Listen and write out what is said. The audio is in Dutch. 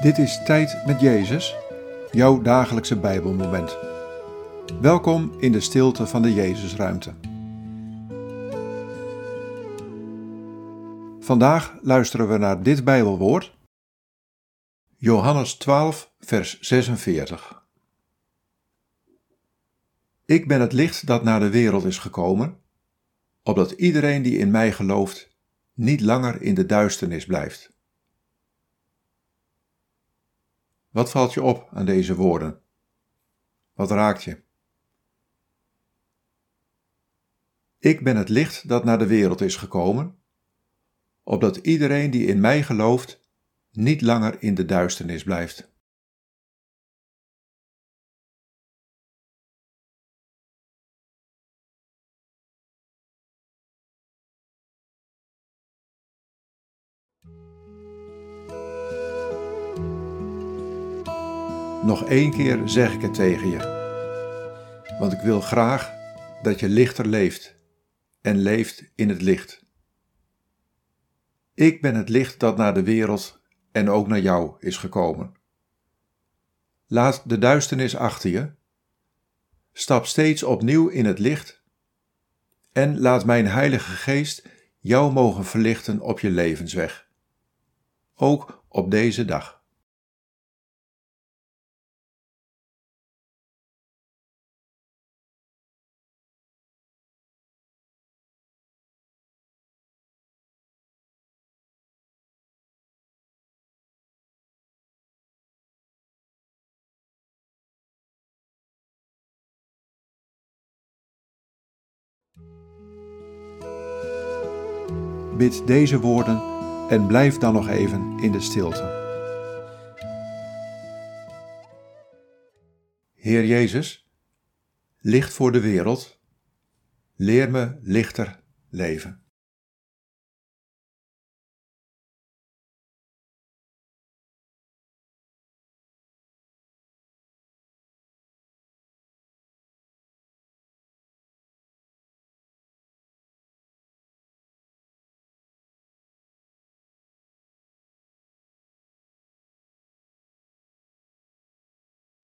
Dit is Tijd met Jezus, jouw dagelijkse Bijbelmoment. Welkom in de stilte van de Jezusruimte. Vandaag luisteren we naar dit Bijbelwoord. Johannes 12, vers 46. Ik ben het licht dat naar de wereld is gekomen, opdat iedereen die in mij gelooft niet langer in de duisternis blijft. Wat valt je op aan deze woorden? Wat raakt je? Ik ben het licht dat naar de wereld is gekomen, opdat iedereen die in mij gelooft niet langer in de duisternis blijft. Nog één keer zeg ik het tegen je, want ik wil graag dat je lichter leeft en leeft in het licht. Ik ben het licht dat naar de wereld en ook naar jou is gekomen. Laat de duisternis achter je. Stap steeds opnieuw in het licht en laat mijn Heilige Geest jou mogen verlichten op je levensweg. Ook op deze dag. Bid deze woorden en blijf dan nog even in de stilte. Heer Jezus, licht voor de wereld, leer me lichter leven.